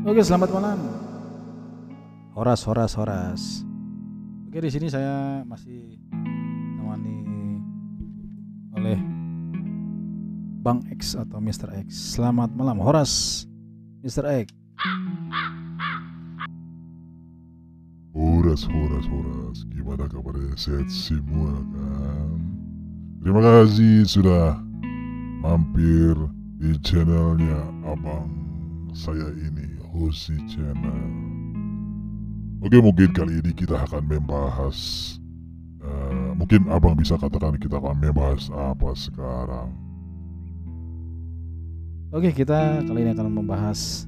Oke, selamat malam. Horas, horas, horas. Oke, di sini saya masih ditemani oleh Bang X atau Mr. X. Selamat malam, Horas, Mr. X. Horas, horas, horas. Gimana kabarnya? Sehat semua kan? Terima kasih sudah mampir di channelnya abang saya ini, Hosi Channel. Oke, mungkin kali ini kita akan membahas eh, Mungkin abang bisa katakan kita akan membahas apa sekarang Oke, kita kali ini akan membahas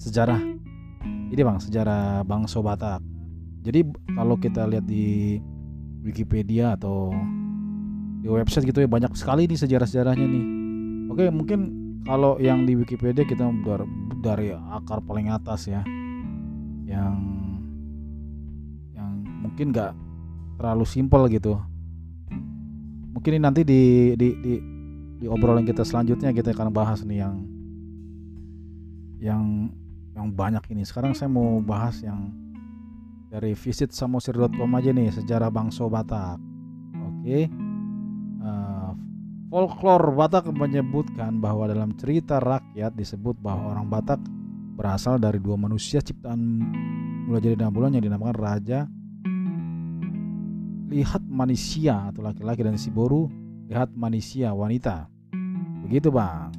sejarah. Ini Bang, sejarah Bangsa Batak. Jadi kalau kita lihat di Wikipedia atau di website gitu ya banyak sekali nih sejarah-sejarahnya nih. Oke, mungkin kalau yang di Wikipedia kita dari, akar paling atas ya. Yang yang mungkin nggak terlalu simpel gitu. Mungkin ini nanti di di di di obrolan kita selanjutnya kita akan bahas nih yang yang yang banyak ini. Sekarang saya mau bahas yang dari visit samosir.com aja nih sejarah bangsa Batak. Oke. Eh, folklore Batak menyebutkan bahwa dalam cerita rakyat disebut bahwa orang Batak berasal dari dua manusia ciptaan mulai jadi bulan yang dinamakan Raja Lihat manusia atau laki-laki dan si Boru lihat manusia wanita. Begitu bang.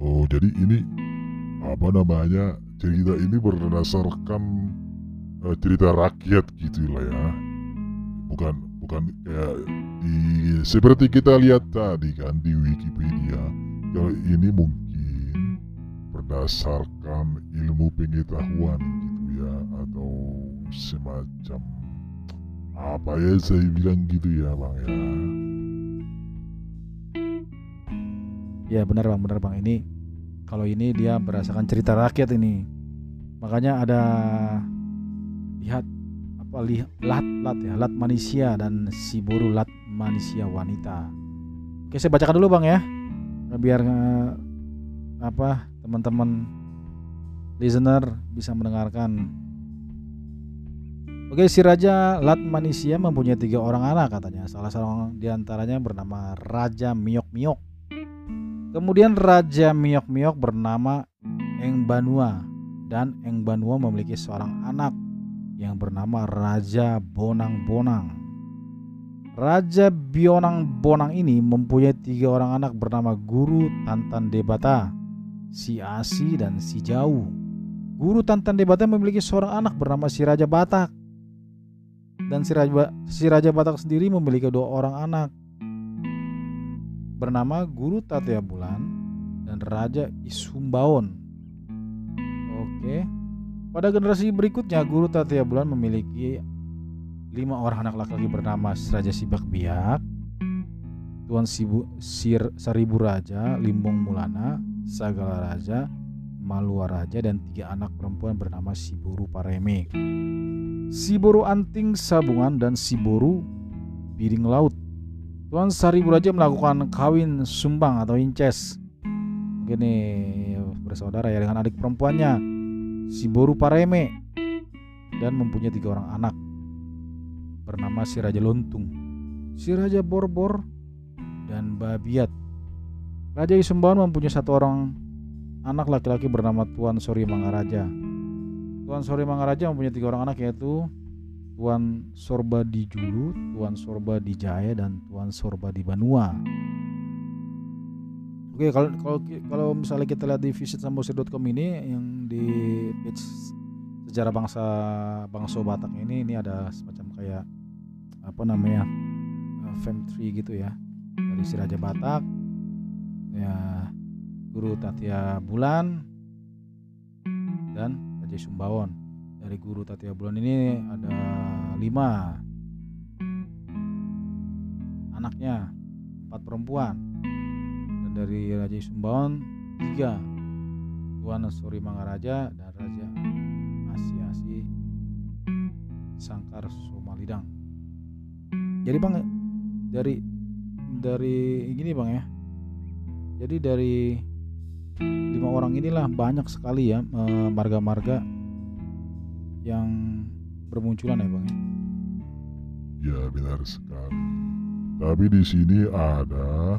Oh, jadi ini apa namanya cerita ini berdasarkan eh, cerita rakyat gitu lah ya. Bukan bukan kayak di seperti kita lihat tadi kan di Wikipedia. Kalau ini mungkin berdasarkan ilmu pengetahuan gitu ya atau semacam apa ya saya bilang gitu ya bang ya. Ya benar bang, benar bang. Ini kalau ini dia berdasarkan cerita rakyat ini. Makanya ada lihat apa lihat lat lat ya lat manusia dan si buru lat manusia wanita. Oke saya bacakan dulu bang ya, biar eh, apa teman-teman listener bisa mendengarkan. Oke si raja lat manusia mempunyai tiga orang anak katanya. Salah seorang di antaranya bernama Raja Miok Miok. Kemudian Raja Miok Miok bernama Eng Banua dan Eng Banua memiliki seorang anak yang bernama Raja Bonang Bonang. Raja Bionang Bonang ini mempunyai tiga orang anak bernama Guru Tantan Debata, si Asi dan si Jauh. Guru Tantan Debata memiliki seorang anak bernama si Raja Batak. Dan si Raja, si Raja Batak sendiri memiliki dua orang anak bernama Guru Tatia Bulan dan Raja Isumbaon. Oke. Pada generasi berikutnya Guru Tatia Bulan memiliki lima orang anak laki-laki bernama Raja Sibak Biak, Tuan Sibu, Sir, Seribu Raja, Limbong Mulana, Sagala Raja, Malua Raja dan tiga anak perempuan bernama Siburu Pareme. Siburu Anting Sabungan dan Siburu Piring Laut Tuan Seribu Raja melakukan kawin sumbang atau inces. Begini bersaudara ya dengan adik perempuannya si Boru Pareme dan mempunyai tiga orang anak bernama si Raja Lontung, si Raja Borbor dan Babiat. Raja Isumbawan mempunyai satu orang anak laki-laki bernama Tuan Sori Mangaraja. Tuan Sori Mangaraja mempunyai tiga orang anak yaitu Tuan Sorba di Julu, Tuan Sorba di Jaya dan Tuan Sorba di Banua. Oke, kalau kalau kalau misalnya kita lihat di visitsamosir.com ini yang di page sejarah bangsa bangsa Batak ini ini ada semacam kayak apa namanya uh, fam tree gitu ya dari si Raja Batak. Ya Guru Tatia Bulan dan Raja Sumbawon dari guru Tatia Bulan ini ada lima anaknya empat perempuan. Dan dari Raja Sumbawan tiga. Tuan Suri Mangaraja dan Raja Asi-Asi Sangkar Somalidang jadi bang dari dari gini bang ya jadi dari lima orang inilah banyak sekali ya eh, marga-marga yang bermunculan ya bang ya. Ya benar sekali. Tapi di sini ada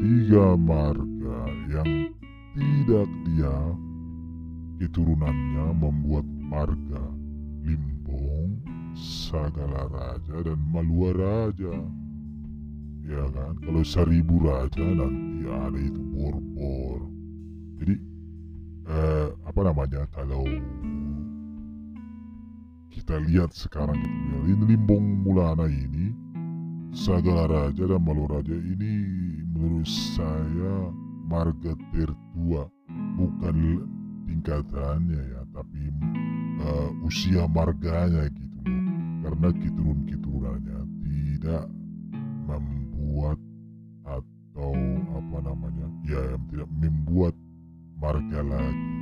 tiga marga yang tidak dia keturunannya membuat marga Limbong, Sagala Raja dan Malua Raja. Ya kan, kalau Seribu Raja nanti ada itu Borbor. Jadi eh, apa namanya kalau kita lihat sekarang itu ya, ini Limbong Mulana ini Sagala Raja dan Malua Raja ini menurut saya marga tertua bukan tingkatannya ya tapi uh, usia marganya gitu karena keturun-keturunannya tidak membuat atau apa namanya ya yang tidak membuat marga lagi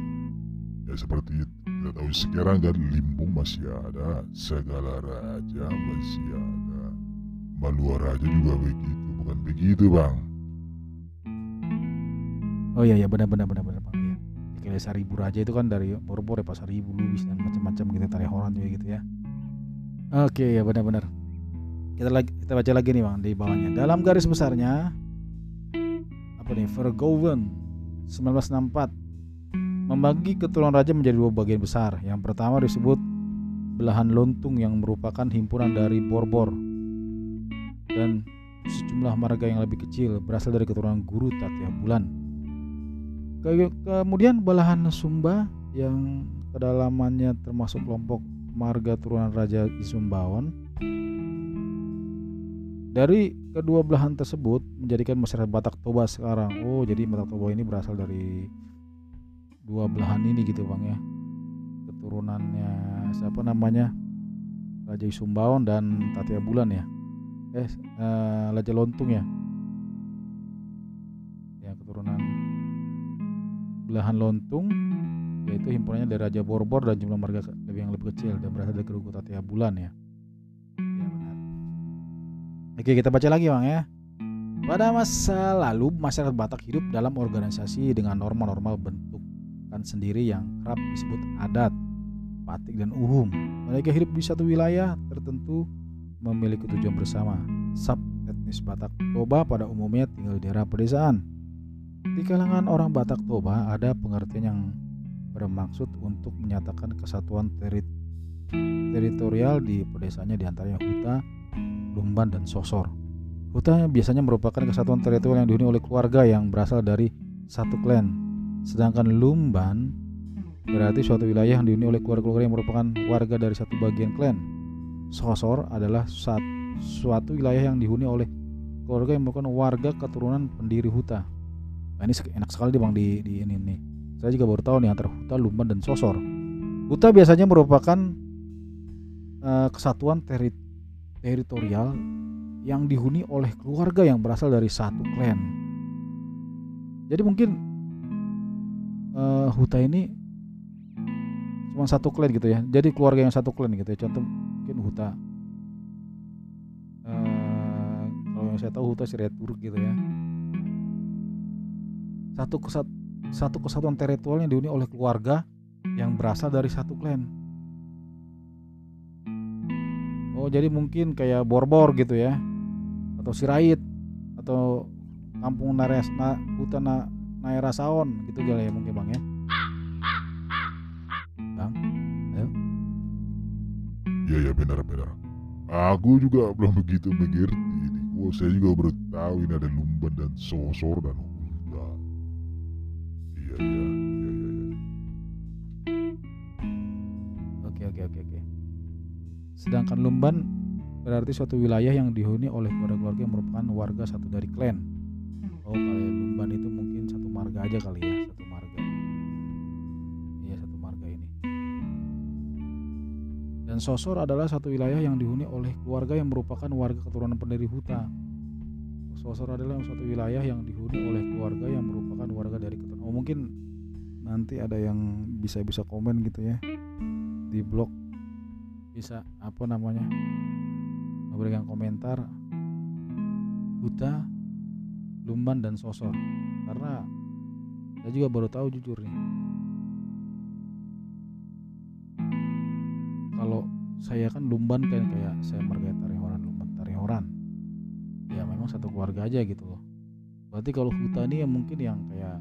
ya seperti kita tahu sekarang kan Limbung masih ada segala raja masih ada Malua Raja juga begitu bukan begitu bang Oh iya ya benar benar benar benar bang ya. Kayak seribu raja itu kan dari Borbor ya pasar ribu Lubis dan macam-macam gitu Tarehoran juga gitu ya. Oke ya benar benar. Kita lagi kita baca lagi nih bang di bawahnya. Dalam garis besarnya apa nih Vergoven 1964 membagi keturunan raja menjadi dua bagian besar. Yang pertama disebut belahan lontung yang merupakan himpunan dari Borbor dan sejumlah marga yang lebih kecil berasal dari keturunan guru Tatia Bulan. Ke- Kemudian belahan Sumba yang kedalamannya termasuk kelompok marga turunan Raja Isumbawan. Dari kedua belahan tersebut menjadikan masyarakat Batak Toba sekarang. Oh, jadi Batak Toba ini berasal dari dua belahan ini gitu bang ya. Keturunannya siapa namanya? Raja Isumbawan dan Tatia Bulan ya. Eh, eh Raja Lontung ya. Ya keturunan belahan Lontung yaitu himpunannya dari Raja Borbor dan jumlah marga lebih yang lebih kecil dan berasal dari Kerugu Tatia Bulan ya. Ya benar. Oke kita baca lagi bang ya. Pada masa lalu masyarakat Batak hidup dalam organisasi dengan norma-norma bentukan sendiri yang kerap disebut adat, patik dan uhum. Mereka hidup di satu wilayah tertentu memiliki tujuan bersama. Sub etnis Batak Toba pada umumnya tinggal di daerah pedesaan. Di kalangan orang Batak Toba ada pengertian yang bermaksud untuk menyatakan kesatuan teri- teritorial di pedesanya di antaranya Huta, Lumban, dan Sosor. Huta biasanya merupakan kesatuan teritorial yang dihuni oleh keluarga yang berasal dari satu klan. Sedangkan Lumban berarti suatu wilayah yang dihuni oleh keluarga-keluarga yang merupakan warga dari satu bagian klan. Sosor adalah suatu wilayah yang dihuni oleh keluarga yang merupakan warga keturunan pendiri Huta. Nah, ini enak sekali bang di, di ini nih. Saya juga baru tahu nih antara Huta, Lumban dan Sosor. Huta biasanya merupakan eh, kesatuan teri- teritorial yang dihuni oleh keluarga yang berasal dari satu klan. Jadi mungkin eh, Huta ini cuma satu klan gitu ya. Jadi keluarga yang satu klan gitu ya. Contoh mungkin Huta. eh, kalau yang saya tahu Huta Sireturuk gitu ya. Satu kesat satu kesatuan teritorial yang dihuni oleh keluarga yang berasal dari satu klan. Oh, jadi mungkin kayak Borbor gitu ya. Atau Sirait atau Kampung Nares na, Hutan na, Naira Saon gitu kali ya mungkin Bang ya. Bang. ya ya benar-benar aku juga belum begitu mengerti ini saya juga baru tahu ini ada Lumban dan Sosor dan Sedangkan Lumban berarti suatu wilayah yang dihuni oleh keluarga-keluarga yang merupakan warga satu dari klan. Oh kalau Lumban itu mungkin satu marga aja kali ya, satu marga. Iya satu marga ini. Dan Sosor adalah satu wilayah yang dihuni oleh keluarga yang merupakan warga keturunan pendiri Huta. Sosor adalah suatu wilayah yang dihuni oleh keluarga yang merupakan warga dari keturunan. Oh mungkin nanti ada yang bisa bisa komen gitu ya di blog bisa apa namanya memberikan komentar Huta, Lumban dan Sosor. Karena saya juga baru tahu jujur nih. Kalau saya kan lumban kan kayak saya marga Tarihoran lumban Tarihoran ya memang satu keluarga aja gitu loh. Berarti kalau hutani ya mungkin yang kayak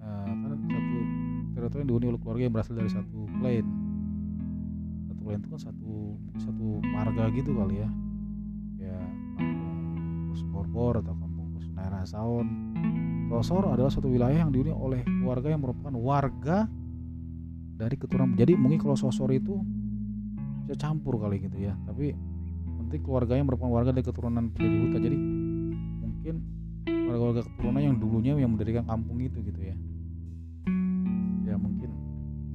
eh, kan satu teritori yang dihuni oleh keluarga yang berasal dari satu clan clan itu kan satu satu marga gitu kali ya. Ya kampung Kusborbor atau kampung Kusnaira Saon. Sosor adalah suatu wilayah yang dihuni oleh keluarga yang merupakan warga dari keturunan. Jadi mungkin kalau Sosor itu bisa campur kali gitu ya. Tapi penting keluarganya merupakan warga dari keturunan pendiri hutan. Jadi mungkin warga-warga keturunan yang dulunya yang mendirikan kampung itu gitu ya. Ya mungkin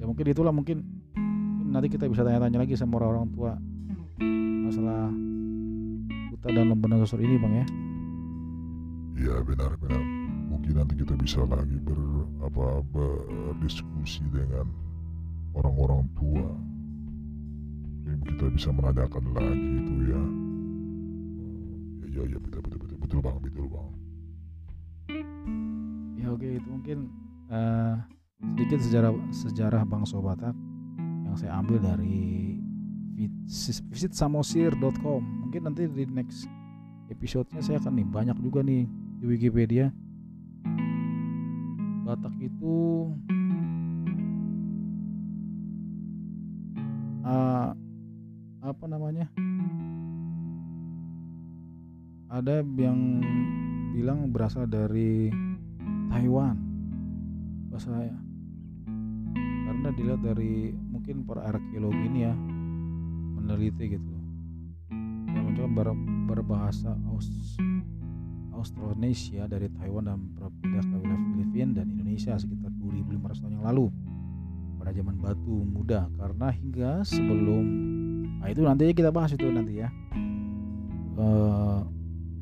ya mungkin itulah mungkin nanti kita bisa tanya-tanya lagi sama orang-orang tua masalah hutan dan lembaga sosor ini bang ya Iya benar-benar. Mungkin nanti kita bisa lagi ber apa berdiskusi dengan orang-orang tua. Mungkin kita bisa menanyakan lagi itu ya. Ya ya ya betul betul betul betul bang betul bang. ya oke itu mungkin eh, sedikit sejarah sejarah bang Sobatak yang saya ambil dari visit, samosir.com mungkin nanti di next episode-nya saya akan nih banyak juga nih di Wikipedia. Batak itu eh, apa namanya? Ada yang bilang berasal dari Taiwan. Bahasa karena dilihat dari mungkin para arkeolog ini ya meneliti gitu. Yang mencoba ber- berbahasa Aus Austronesia dari Taiwan dan berpindah ke wilayah Filipina dan Indonesia sekitar 2500 tahun yang lalu. Pada zaman batu muda karena hingga sebelum nah itu nanti kita bahas itu nanti ya. Eh,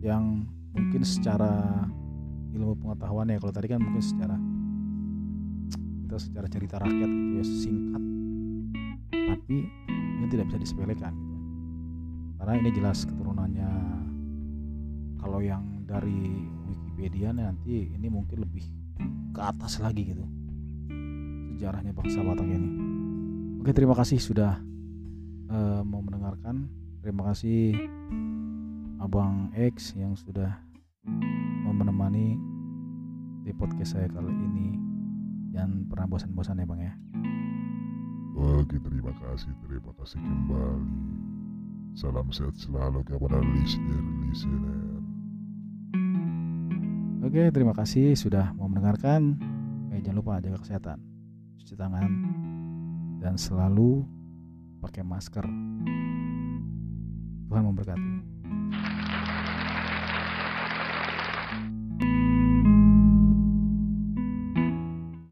yang mungkin secara ilmu pengetahuan ya kalau tadi kan mungkin secara kita secara cerita rakyat gitu ya singkat tapi ini tidak bisa disepelekan gitu. Karena ini jelas keturunannya. Kalau yang dari Wikipedia nanti ini mungkin lebih ke atas lagi gitu. Sejarahnya bangsa Batak ini. Oke terima kasih sudah eh, mau mendengarkan. Terima kasih Abang X yang sudah mau menemani di podcast saya kali ini jangan pernah bosan-bosan ya bang ya Oke terima kasih terima kasih kembali. Salam sehat selalu kepada listener listener. oke terima kasih sudah mau mendengarkan eh, jangan lupa jaga kesehatan cuci tangan dan selalu pakai masker Tuhan memberkati